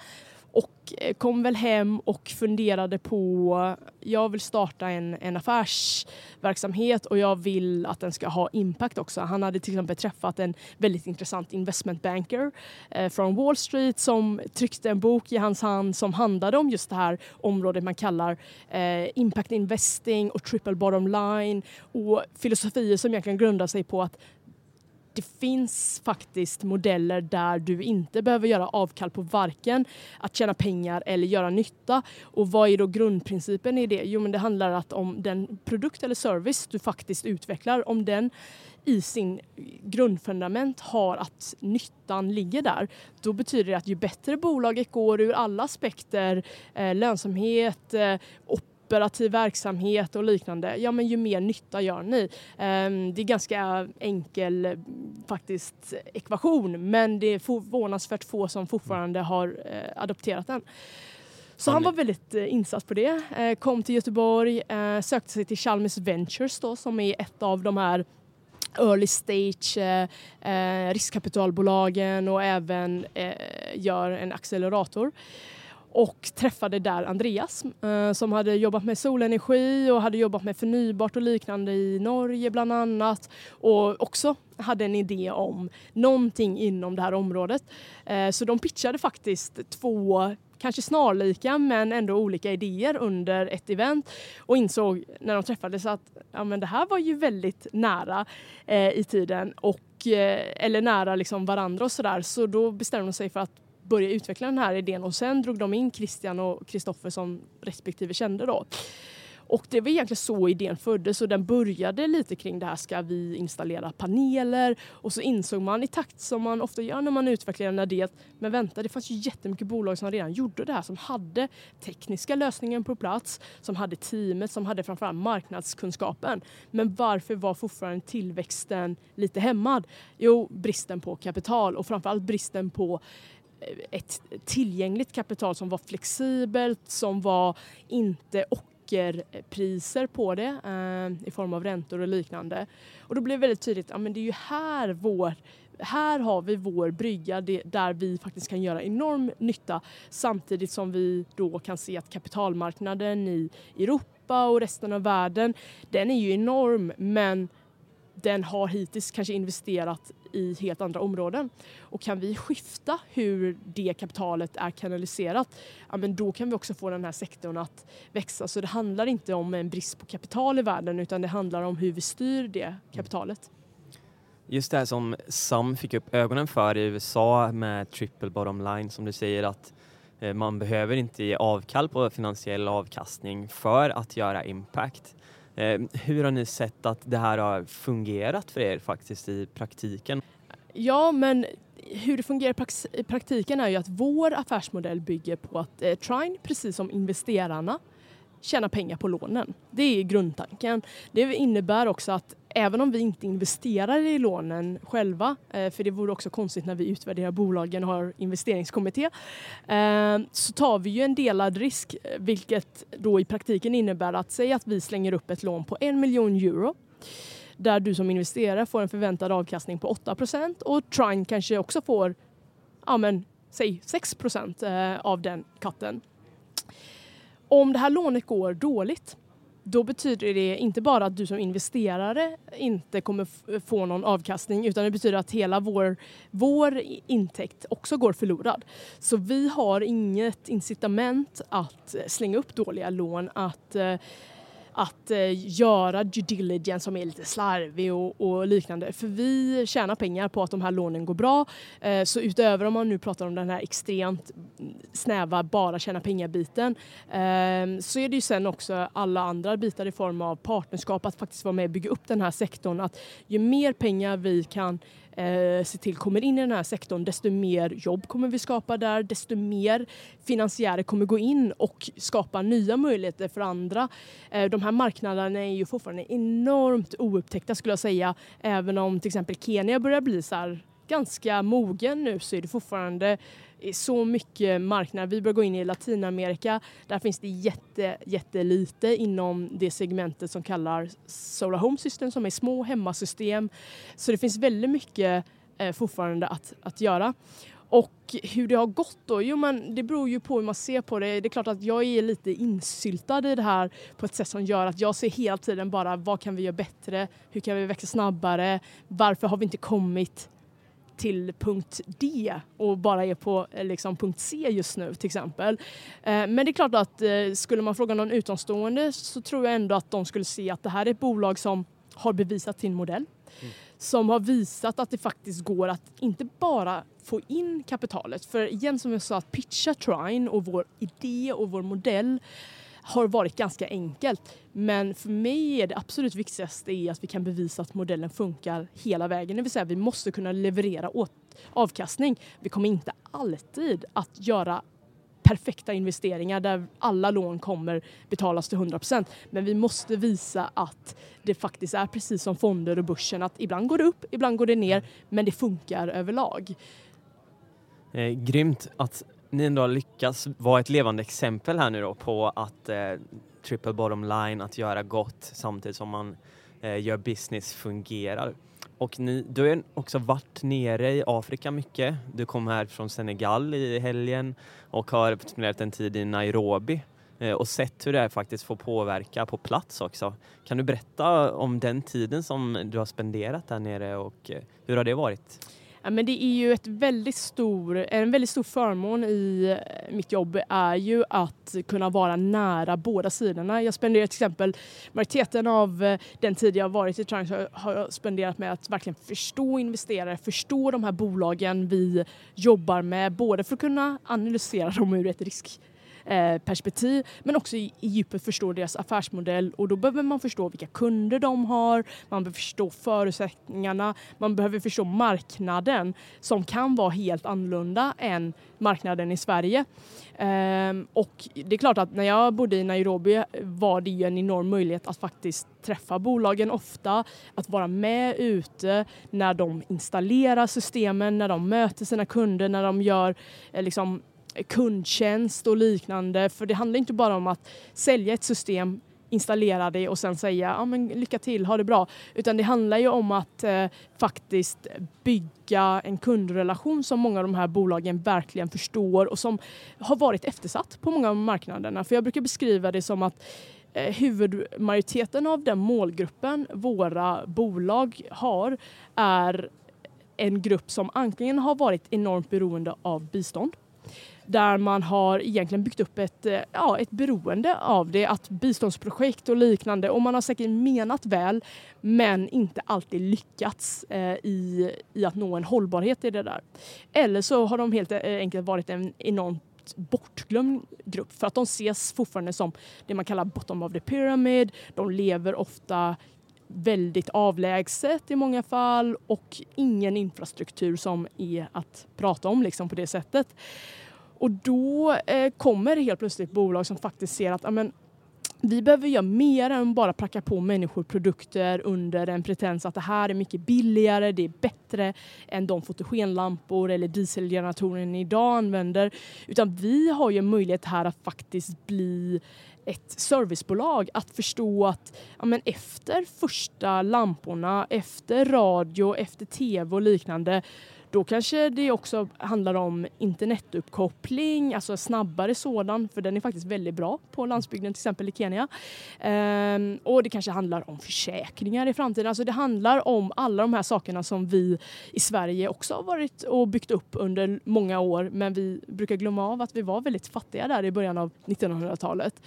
och eh, kom väl hem och funderade på, jag vill starta en, en affärsverksamhet och jag vill att den ska ha impact också. Han hade till exempel träffat en väldigt intressant investmentbanker eh, från Wall Street som tryckte en bok i hans hand som handlade om just det här området man kallar eh, impact investing och triple bottom line och filosofier som egentligen grundar sig på att det finns faktiskt modeller där du inte behöver göra avkall på varken att tjäna pengar eller göra nytta. Och vad är då grundprincipen i det? Jo, men det handlar att om den produkt eller service du faktiskt utvecklar, om den i sin grundfundament har att nyttan ligger där, då betyder det att ju bättre bolaget går ur alla aspekter, eh, lönsamhet, eh, operativ verksamhet och liknande, ja men ju mer nytta gör ni. Ehm, det är ganska enkel faktiskt ekvation men det är förvånansvärt få som fortfarande har eh, adopterat den. Så han var väldigt eh, insatt på det. Eh, kom till Göteborg, sökte sig till Chalmers Ventures då, som är ett av de här early stage riskkapitalbolagen och även gör en accelerator och träffade där Andreas eh, som hade jobbat med solenergi och hade jobbat med förnybart och liknande i Norge bland annat och också hade en idé om någonting inom det här området. Eh, så de pitchade faktiskt två kanske snarlika men ändå olika idéer under ett event och insåg när de träffades att ja, men det här var ju väldigt nära eh, i tiden och eh, eller nära liksom varandra och sådär så då bestämde de sig för att börja utveckla den här idén och sen drog de in Christian och Kristoffer som respektive kände då. Och det var egentligen så idén föddes och den började lite kring det här, ska vi installera paneler? Och så insåg man i takt som man ofta gör när man utvecklar en idé att men vänta, det fanns ju jättemycket bolag som redan gjorde det här, som hade tekniska lösningen på plats, som hade teamet, som hade framförallt marknadskunskapen. Men varför var fortfarande tillväxten lite hämmad? Jo, bristen på kapital och framförallt bristen på ett tillgängligt kapital som var flexibelt, som var inte ockerpriser på det eh, i form av räntor och liknande. Och då blev det väldigt tydligt att ja, det är ju här vår här har vi vår brygga där vi faktiskt kan göra enorm nytta samtidigt som vi då kan se att kapitalmarknaden i Europa och resten av världen den är ju enorm men den har hittills kanske investerat i helt andra områden. Och kan vi skifta hur det kapitalet är kanaliserat, ja, men då kan vi också få den här sektorn att växa. Så det handlar inte om en brist på kapital i världen utan det handlar om hur vi styr det kapitalet. Just det här som Sam fick upp ögonen för i USA med triple bottom line som du säger att eh, man behöver inte ge avkall på finansiell avkastning för att göra impact. Eh, hur har ni sett att det här har fungerat för er faktiskt i praktiken? Ja, men hur det fungerar i praktiken är ju att vår affärsmodell bygger på att eh, Trine, precis som investerarna, tjäna pengar på lånen. Det är grundtanken. Det innebär också att även om vi inte investerar i lånen själva, eh, för det vore också konstigt när vi utvärderar bolagen och har investeringskommitté, eh, så tar vi ju en delad risk, eh, vilket då i praktiken innebär att säga att vi slänger upp ett lån på en miljon euro där du som investerare får en förväntad avkastning på 8% och Trine kanske också får ja men, säg 6 av den katten. Om det här lånet går dåligt då betyder det inte bara att du som investerare inte kommer få någon avkastning utan det betyder att hela vår, vår intäkt också går förlorad. Så vi har inget incitament att eh, slänga upp dåliga lån, att eh, att eh, göra due diligence som är lite slarvig och, och, liknande. För vi tjänar pengar på att de här lånen går bra. Eh, så utöver om man nu pratar om den här extremt snäva bara tjäna pengar-biten eh, så är det ju sen också alla andra bitar i form av partnerskap, att faktiskt vara med och bygga upp den här sektorn. Att ju mer pengar vi kan eh, se till kommer in i den här sektorn, desto mer jobb kommer vi skapa där, desto mer finansiärer kommer gå in och skapa nya möjligheter för andra. Eh, de här marknaderna är ju fortfarande enormt oupptäckta skulle jag säga, även om till exempel Kenya börjar bli så här ganska mogen nu så är det fortfarande så mycket marknad. Vi börjar gå in i Latinamerika. Där finns det jätte, jättelite inom det segmentet som kallar Solar Home System som är små hemmasystem. Så det finns väldigt mycket eh, fortfarande att, att göra. Och hur det har gått då? Jo men det beror ju på hur man ser på det. Det är klart att jag är lite insyltad i det här på ett sätt som gör att jag ser hela tiden bara vad kan vi göra bättre? Hur kan vi växa snabbare? Varför har vi inte kommit till punkt D och bara är på eh, liksom, punkt C just nu till exempel. Eh, men det är klart att eh, skulle man fråga någon utomstående så tror jag ändå att de skulle se att det här är ett bolag som har bevisat sin modell. Mm. Som har visat att det faktiskt går att inte bara få in kapitalet. För igen som jag sa, att pitcha Trine och vår idé och vår modell har varit ganska enkelt. Men för mig är det absolut viktigaste är att vi kan bevisa att modellen funkar hela vägen. Det vill säga vi måste kunna leverera åt avkastning. Vi kommer inte alltid att göra perfekta investeringar där alla lån kommer betalas till 100% Men vi måste visa att det faktiskt är precis som fonder och börsen att ibland går det upp, ibland går det ner, men det funkar överlag. Eh, grymt att ni ändå har lyckats vara ett levande exempel här nu då på att eh, triple bottom line, att göra gott samtidigt som man eh, gör business fungerar. Och ni, du har också varit nere i Afrika mycket. Du kom här från Senegal i helgen och har spenderat en tid i Nairobi eh, och sett hur det här faktiskt får påverka på plats också. Kan du berätta om den tiden som du har spenderat där nere och eh, hur har det varit? Ja, men det är ju ett väldigt stor, en väldigt stor förmån i eh, mitt jobb är ju att kunna vara nära båda sidorna. Jag spenderar till exempel majoriteten av eh, den tid jag varit i Triangle har jag spenderat med att verkligen förstå investerare, förstå de här bolagen vi jobbar med, både för att kunna analysera dem ur ett risk Eh, perspektiv men också i, i djupet förstå deras affärsmodell och då behöver man förstå vilka kunder de har, man behöver förstå förutsättningarna, man behöver förstå marknaden som kan vara helt annorlunda än marknaden i Sverige. Ehm, och det är klart att när jag bodde i Nairobi var det ju en enorm möjlighet att faktiskt träffa bolagen ofta, att vara med ute när de installerar systemen, när de möter sina kunder, när de gör eh, liksom, kundtjänst och liknande. För det handlar inte bara om att sälja ett system installera det och sen säga ja, men lycka till, ha det bra. Utan det handlar ju om att eh, faktiskt bygga en kundrelation som många av de här bolagen verkligen förstår och som har varit eftersatt på många av marknaderna. För jag brukar beskriva det som att eh, huvudmajoriteten av den målgruppen våra bolag har är en grupp som antingen har varit enormt beroende av bistånd där man har egentligen byggt upp ett, eh, ja, ett beroende av det, att biståndsprojekt och liknande och man har säkert menat väl men inte alltid lyckats eh, i, i att nå en hållbarhet i det där. Eller så har de helt eh, enkelt varit en enormt bortglömd grupp för att de ses fortfarande som det man kallar bottom of the pyramid. De lever ofta väldigt avlägset i många fall och ingen infrastruktur som är att prata om liksom på det sättet. Och då eh, kommer helt plötsligt bolag som faktiskt ser att amen, vi behöver göra mer än bara pracka på människor produkter under en pretens att det här är mycket billigare, det är bättre än de fotogenlampor eller dieselgeneratorer ni idag använder. Utan vi har ju möjlighet här att faktiskt bli ett servicebolag att förstå att ja, men efter första lamporna, efter radio, efter tv och liknande då kanske det också handlar om internetuppkoppling, alltså snabbare sådan, för den är faktiskt väldigt bra på landsbygden, till exempel i Kenya. Ehm, och det kanske handlar om försäkringar i framtiden. Alltså det handlar om alla de här sakerna som vi i Sverige också har varit och byggt upp under många år, men vi brukar glömma av att vi var väldigt fattiga där i början av 1900-talet.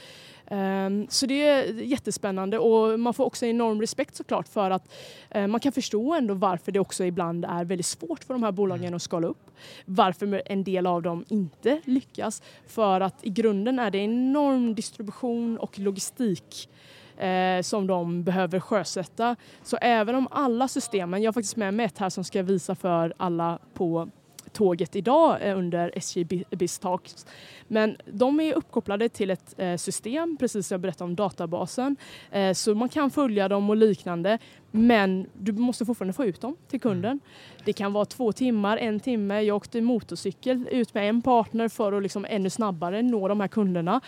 Ehm, så det är jättespännande och man får också enorm respekt såklart för att eh, man kan förstå ändå varför det också ibland är väldigt svårt för de här bolagen mm. att skala upp. Varför en del av dem inte lyckas. För att i grunden är det enorm distribution och logistik eh, som de behöver sjösätta. Så även om alla systemen, jag har faktiskt med mig ett här som ska visa för alla på tåget idag eh, under SJ Biz Talks. Men de är uppkopplade till ett eh, system, precis som jag berättade om databasen. Eh, så man kan följa dem och liknande. Men du måste fortfarande få ut dem till kunden. Det kan vara två timmar, en timme. Jag åkte motorcykel ut med en partner för att liksom ännu snabbare nå de här kunderna.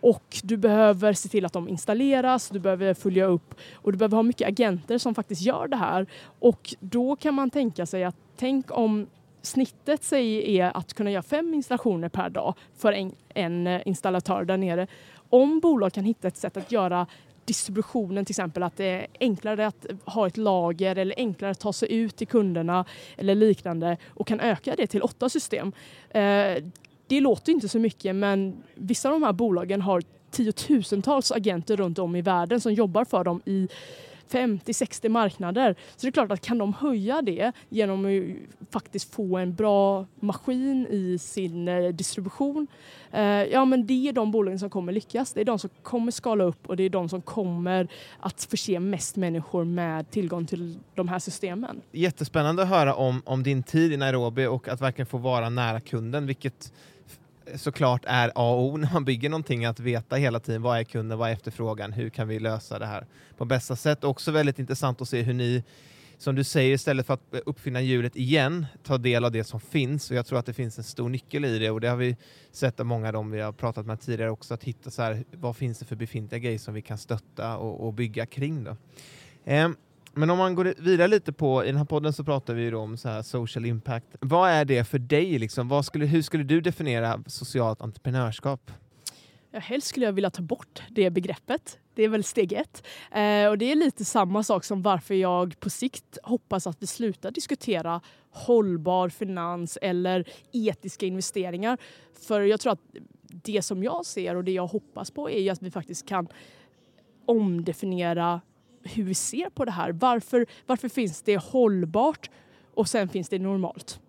Och du behöver se till att de installeras, du behöver följa upp och du behöver ha mycket agenter som faktiskt gör det här. Och då kan man tänka sig att tänk om snittet säger är att kunna göra fem installationer per dag för en, en eh, installatör där nere. Om bolag kan hitta ett sätt att göra distributionen till exempel, att det är enklare att ha ett lager eller enklare att ta sig ut till kunderna eller liknande och kan öka det till åtta system. Eh, det låter inte så mycket men vissa av de här bolagen har tiotusentals agenter runt om i världen som jobbar för dem i 50-60 marknader. Så det är klart att kan de höja det genom att faktiskt få en bra maskin i sin eh, distribution, eh, ja men det är de bolagen som kommer lyckas. Det är de som kommer skala upp och det är de som kommer att förse mest människor med tillgång till de här systemen. Jättespännande att höra om, om din tid i Nairobi och att verkligen få vara nära kunden, vilket såklart är A och O när man bygger någonting, att veta hela tiden vad är kunden, vad är efterfrågan, hur kan vi lösa det här på bästa sätt. Också väldigt intressant att se hur ni, som du säger, istället för att uppfinna hjulet igen, tar del av det som finns. Och jag tror att det finns en stor nyckel i det och det har vi sett av många av dem vi har pratat med tidigare också, att hitta så här, vad finns det för befintliga grejer som vi kan stötta och, och bygga kring. Då. Um, men om man går vidare lite på, i den här podden så pratar vi om så här social impact. Vad är det för dig? Liksom? Vad skulle, hur skulle du definiera socialt entreprenörskap? Ja, helst skulle jag vilja ta bort det begreppet. Det är väl steg ett. Eh, och det är lite samma sak som varför jag på sikt hoppas att vi slutar diskutera hållbar finans eller etiska investeringar. För jag tror att det som jag ser och det jag hoppas på är att vi faktiskt kan omdefiniera hur vi ser på det här. Varför, varför finns det hållbart och sen finns det normalt?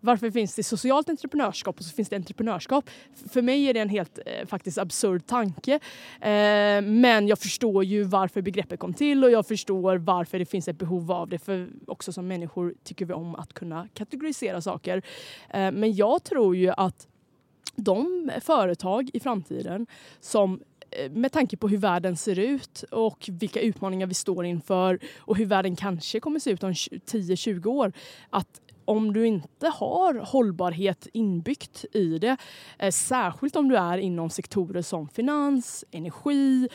Varför finns det socialt entreprenörskap och så finns det entreprenörskap? För mig är det en helt eh, faktiskt absurd tanke. Eh, men jag förstår ju varför begreppet kom till och jag förstår varför det finns ett behov av det. För också som människor tycker vi om att kunna kategorisera saker. Eh, men jag tror ju att de företag i framtiden som Eh, med tanke på hur världen ser ut och vilka utmaningar vi står inför och hur världen kanske kommer se ut om 10-20 år. Att om du inte har hållbarhet inbyggt i det, eh, särskilt om du är inom sektorer som finans, energi,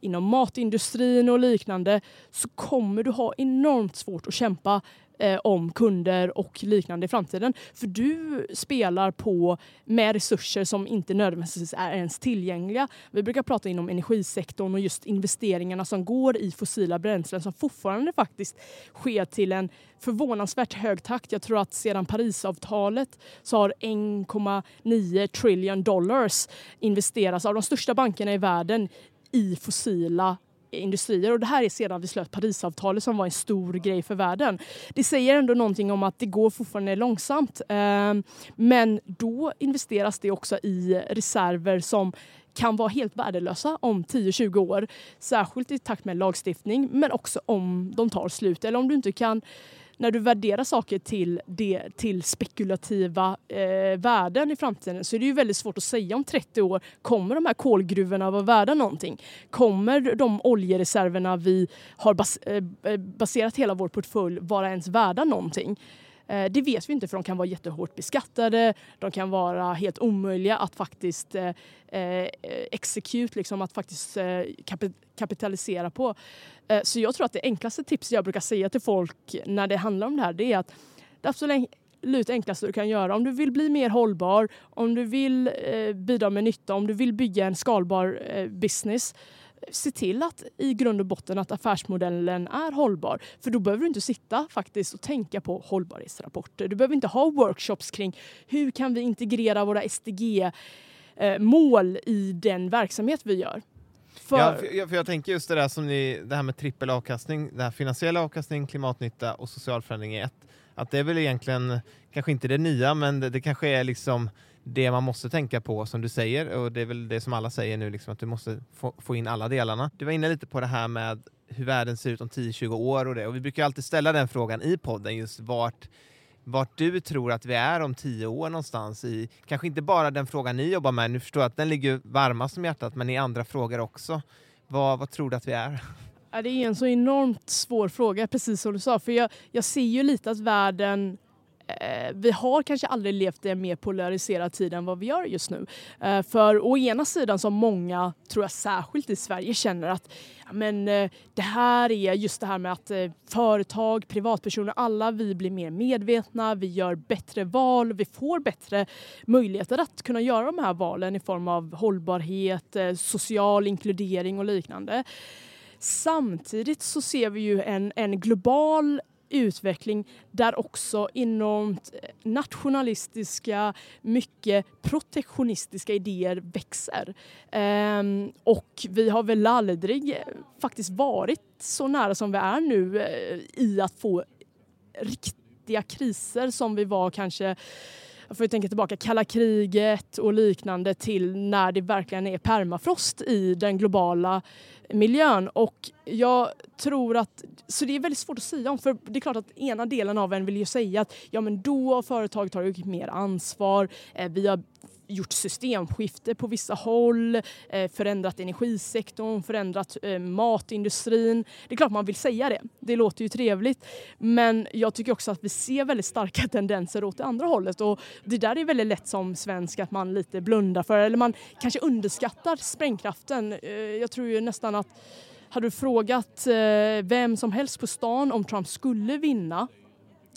inom matindustrin och liknande, så kommer du ha enormt svårt att kämpa eh, om kunder och liknande i framtiden. För du spelar på med resurser som inte nödvändigtvis är ens tillgängliga. Vi brukar prata inom energisektorn och just investeringarna som går i fossila bränslen som fortfarande faktiskt sker till en förvånansvärt hög takt. Jag tror att sedan Parisavtalet så har 1,9 trillion dollars investerats av de största bankerna i världen i fossila industrier och det här är sedan vi slöt Parisavtalet som var en stor grej för världen. Det säger ändå någonting om att det går fortfarande långsamt. Ehm, men då investeras det också i reserver som kan vara helt värdelösa om 10-20 år. Särskilt i takt med lagstiftning men också om de tar slut eller om du inte kan när du värderar saker till, det, till spekulativa eh, värden i framtiden så är det ju väldigt svårt att säga om 30 år, kommer de här kolgruvorna vara värda någonting? Kommer de oljereserverna vi har bas, eh, baserat hela vår portfölj vara ens värda någonting? Eh, det vet vi inte för de kan vara jättehårt beskattade, de kan vara helt omöjliga att faktiskt eh, eh execute, liksom att faktiskt eh, kapitalisera på. Eh, så jag tror att det enklaste tipset jag brukar säga till folk när det handlar om det här det är att det absolut enklaste du kan göra om du vill bli mer hållbar, om du vill eh, bidra med nytta, om du vill bygga en skalbar eh, business se till att i grund och botten att affärsmodellen är hållbar. För då behöver du inte sitta faktiskt och tänka på hållbarhetsrapporter. Du behöver inte ha workshops kring hur kan vi integrera våra SDG-mål eh, i den verksamhet vi gör. För... Ja, för, jag, för jag tänker just det där som ni, det här med trippel avkastning, det här finansiell avkastning, klimatnytta och social förändring i ett. Att det är väl egentligen, kanske inte det nya, men det, det kanske är liksom det man måste tänka på som du säger och det är väl det som alla säger nu, liksom, att du måste få, få in alla delarna. Du var inne lite på det här med hur världen ser ut om 10-20 år och det och vi brukar alltid ställa den frågan i podden just vart vart du tror att vi är om tio år någonstans i, kanske inte bara den frågan ni jobbar med, nu förstår jag att den ligger varmast om hjärtat, men i andra frågor också. Vad, vad tror du att vi är? Ja, det är en så enormt svår fråga, precis som du sa, för jag, jag ser ju lite att världen Eh, vi har kanske aldrig levt i en mer polariserad tid än vad vi gör just nu. Eh, för å ena sidan som många, tror jag särskilt i Sverige, känner att men, eh, det här är just det här med att företag, privatpersoner, alla vi blir mer medvetna, vi gör bättre val, vi får bättre möjligheter att kunna göra de här valen i form av hållbarhet, social inkludering och liknande. Samtidigt så ser vi ju en, en global utveckling där också enormt eh, nationalistiska, mycket protektionistiska idéer växer. Ehm, och vi har väl aldrig eh, faktiskt varit så nära som vi är nu eh, i att få riktiga kriser som vi var kanske jag får tänka tillbaka kalla kriget och liknande till när det verkligen är permafrost i den globala miljön. Och jag tror att, så det är väldigt svårt att säga om, för det är klart att ena delen av en vill ju säga att ja men då har företaget tagit mer ansvar, eh, vi har gjort systemskifte på vissa håll, eh, förändrat energisektorn, förändrat eh, matindustrin. Det är klart man vill säga det. Det låter ju trevligt. Men jag tycker också att vi ser väldigt starka tendenser åt det andra hållet och det där är väldigt lätt som svensk att man lite blundar för eller man kanske underskattar sprängkraften. Eh, jag tror ju nästan att hade du frågat vem som helst på stan om Trump skulle vinna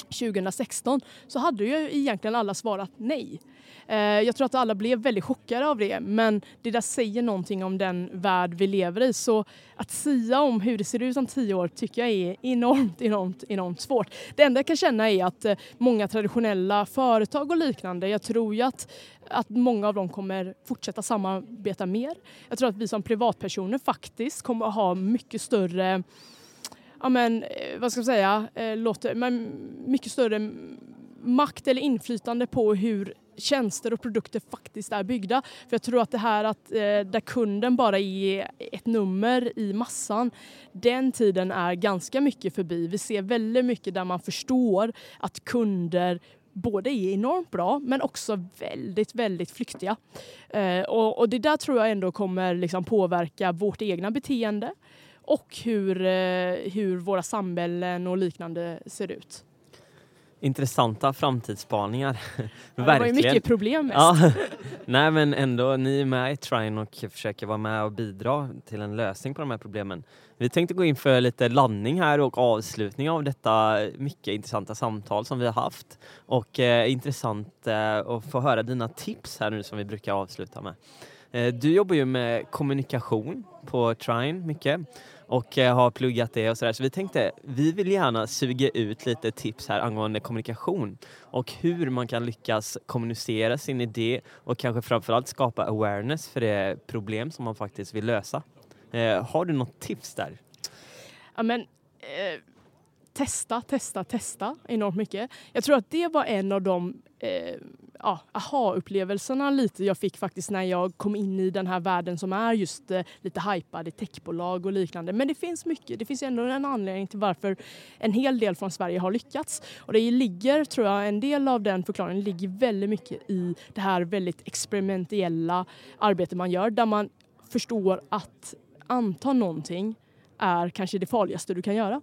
2016 så hade ju egentligen alla svarat nej. Eh, jag tror att alla blev väldigt chockade av det men det där säger någonting om den värld vi lever i. Så att sia om hur det ser ut om tio år tycker jag är enormt, enormt, enormt svårt. Det enda jag kan känna är att eh, många traditionella företag och liknande, jag tror ju att att många av dem kommer fortsätta samarbeta mer. Jag tror att vi som privatpersoner faktiskt kommer att ha mycket större ja men, eh, vad ska man säga, eh, låter, men mycket större makt eller inflytande på hur tjänster och produkter faktiskt är byggda. För jag tror att det här att eh, där kunden bara är ett nummer i massan, den tiden är ganska mycket förbi. Vi ser väldigt mycket där man förstår att kunder både är enormt bra men också väldigt, väldigt flyktiga. Eh, och, och, det där tror jag ändå kommer liksom påverka vårt egna beteende och hur, eh, hur våra samhällen och liknande ser ut. Intressanta framtidsspaningar. Ja, det var ju mycket problem mest. Ja. Nej men ändå, ni är med i Trine och försöker vara med och bidra till en lösning på de här problemen. Vi tänkte gå in för lite landning här och avslutning av detta mycket intressanta samtal som vi har haft. Och eh, intressant eh, att få höra dina tips här nu som vi brukar avsluta med. Eh, du jobbar ju med kommunikation på Trine mycket och eh, har pluggat det och sådär. Så vi tänkte, vi vill gärna suga ut lite tips här angående kommunikation och hur man kan lyckas kommunicera sin idé och kanske framförallt skapa awareness för det problem som man faktiskt vill lösa. Eh, har du något tips där? Ja, men, eh, testa, testa, testa enormt mycket. Jag tror att det var en av de eh, ja, aha-upplevelserna lite jag fick faktiskt när jag kom in i den här världen som är just eh, lite hypad i techbolag och liknande. Men det finns mycket. Det finns ändå en anledning till varför en hel del från Sverige har lyckats. Och det ligger, tror jag, en del av den förklaringen ligger väldigt mycket i det här väldigt experimentella arbetet man gör där man förstår att anta någonting är kanske det farligaste du kan göra.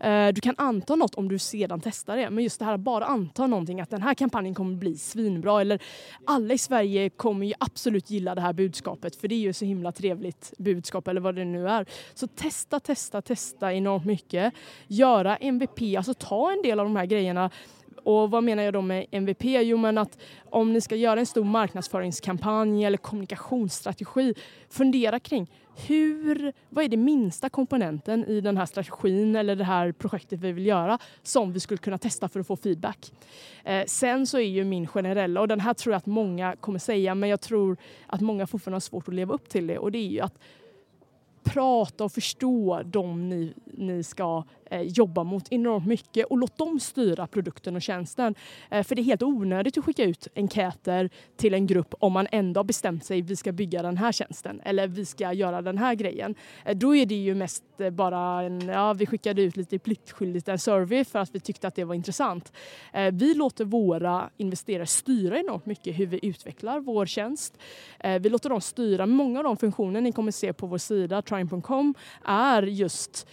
Eh, du kan anta något om du sedan testar det, men just det här att bara anta någonting att den här kampanjen kommer bli svinbra eller alla i Sverige kommer ju absolut gilla det här budskapet för det är ju så himla trevligt budskap eller vad det nu är. Så testa, testa, testa enormt mycket. Göra MVP, alltså ta en del av de här grejerna och vad menar jag då med MVP? Jo, men att om ni ska göra en stor marknadsföringskampanj eller kommunikationsstrategi, fundera kring hur, vad är det minsta komponenten i den här strategin eller det här projektet vi vill göra som vi skulle kunna testa för att få feedback. Eh, sen så är ju min generella, och den här tror jag att många kommer säga, men jag tror att många fortfarande har svårt att leva upp till det och det är ju att prata och förstå dem ni, ni ska eh, jobba mot enormt mycket och låt dem styra produkten och tjänsten. Eh, för det är helt onödigt att skicka ut enkäter till en grupp om man ändå har bestämt sig vi ska bygga den här tjänsten eller vi ska göra den här grejen. Eh, då är det ju mest eh, bara en, ja vi skickade ut lite pliktskyldigt en survey för att vi tyckte att det var intressant. Eh, vi låter våra investerare styra enormt mycket hur vi utvecklar vår tjänst. Eh, vi låter dem styra många av de funktioner ni kommer se på vår sida crime.com är just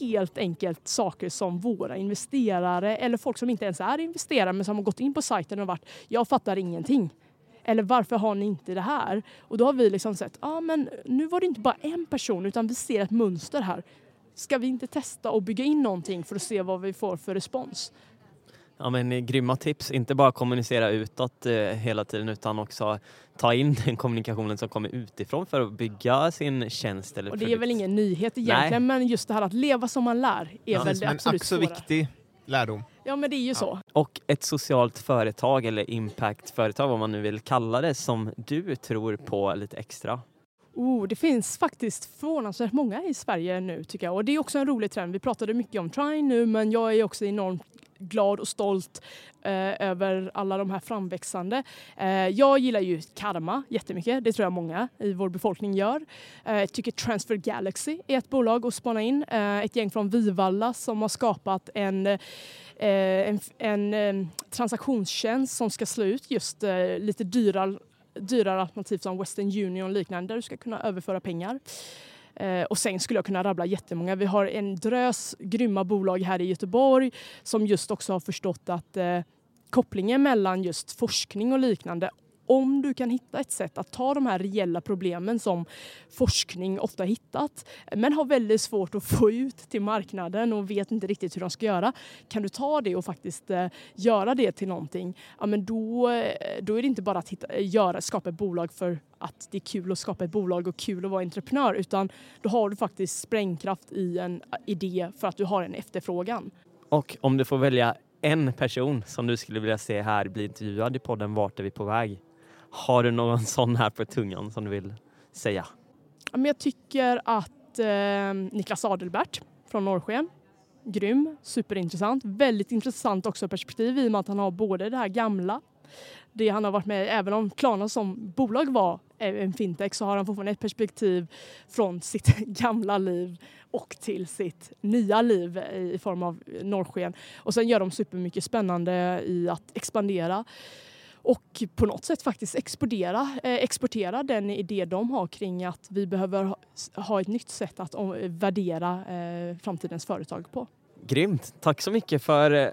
helt enkelt saker som våra investerare eller folk som inte ens är investerare men som har gått in på sajten och varit jag fattar ingenting. Eller varför har ni inte det här? Och då har vi liksom sett, ja ah, men nu var det inte bara en person utan vi ser ett mönster här. Ska vi inte testa och bygga in någonting för att se vad vi får för respons? Ja men eh, grymma tips, inte bara kommunicera utåt eh, hela tiden utan också ta in den kommunikationen som kommer utifrån för att bygga sin tjänst eller Och det är produkt. väl ingen nyhet egentligen men just det här att leva som man lär är Ja. väl det absolut svåra. viktig lärdom. Ja men det är ju så. Och ett socialt företag eller impactföretag vad man nu vill kalla det som du tror på lite extra. Oh, det finns faktiskt förvånansvärt många i Sverige nu tycker jag. Och det är också en rolig trend. Vi pratade mycket om Trine nu men jag är också enormt glad och stolt eh, över alla de här framväxande. Eh, jag gillar ju Karma jättemycket. Det tror jag många i vår befolkning gör. Eh, jag tycker Transfer Galaxy är ett bolag att spana in. Eh, ett gäng från Vivalla som har skapat en eh, en, en eh, transaktionstjänst som ska slå ut just eh, lite dyrare dyrare alternativ som Western Union och liknande där du ska kunna överföra pengar. Eh, och sen skulle jag kunna rabbla jättemånga. Vi har en drös grymma bolag här i Göteborg som just också har förstått att eh, kopplingen mellan just forskning och liknande om du kan hitta ett sätt att ta de här reella problemen som forskning ofta hittat men har väldigt svårt att få ut till marknaden och vet inte riktigt hur de ska göra. Kan du ta det och faktiskt eh, göra det till någonting, ja, men då, eh, då är det inte bara att hitta, göra, skapa ett bolag för att det är kul att skapa ett bolag och kul att vara entreprenör utan då har du faktiskt sprängkraft i en idé för att du har en efterfrågan. Och om du får välja en person som du skulle vilja se här bli intervjuad i podden Vart är vi på väg? Har du någon sån här på tungan som du vill säga? Men jag tycker att eh, Niklas Adelbert från Norrsken, grym, superintressant. Väldigt intressant också perspektiv i och med att han har både det här gamla, det han har varit med även om Klarna som bolag var en fintech så har han fortfarande ett perspektiv från sitt gamla liv och till sitt nya liv i form av Norrsken. Och sen gör de supermycket spännande i att expandera och på något sätt faktiskt exportera, eh, exportera den idé de har kring att vi behöver ha, ett nytt sätt att om, värdera eh, framtidens företag på. Grymt! Tack så mycket för eh,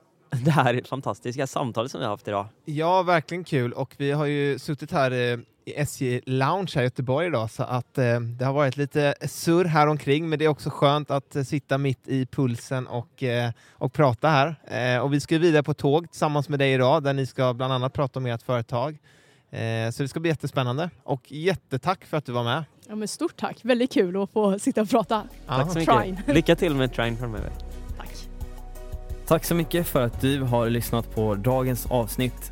det här fantastiska samtalet som vi har haft idag. Ja, verkligen kul. Och vi har ju suttit här eh, SJ Lounge här i Göteborg idag, så att eh, det har varit lite surr här omkring, men det är också skönt att eh, sitta mitt i pulsen och, eh, och prata här. Eh, och vi ska vidare på tåg tillsammans med dig idag, där ni ska bland annat prata om ert företag. Eh, så det ska bli jättespännande. Och jättetack för att du var med. Ja, men stort tack, väldigt kul att få sitta och prata. Tack så Trine. mycket. Lycka till med Trine framöver. Tack. Tack så mycket för att du har lyssnat på dagens avsnitt.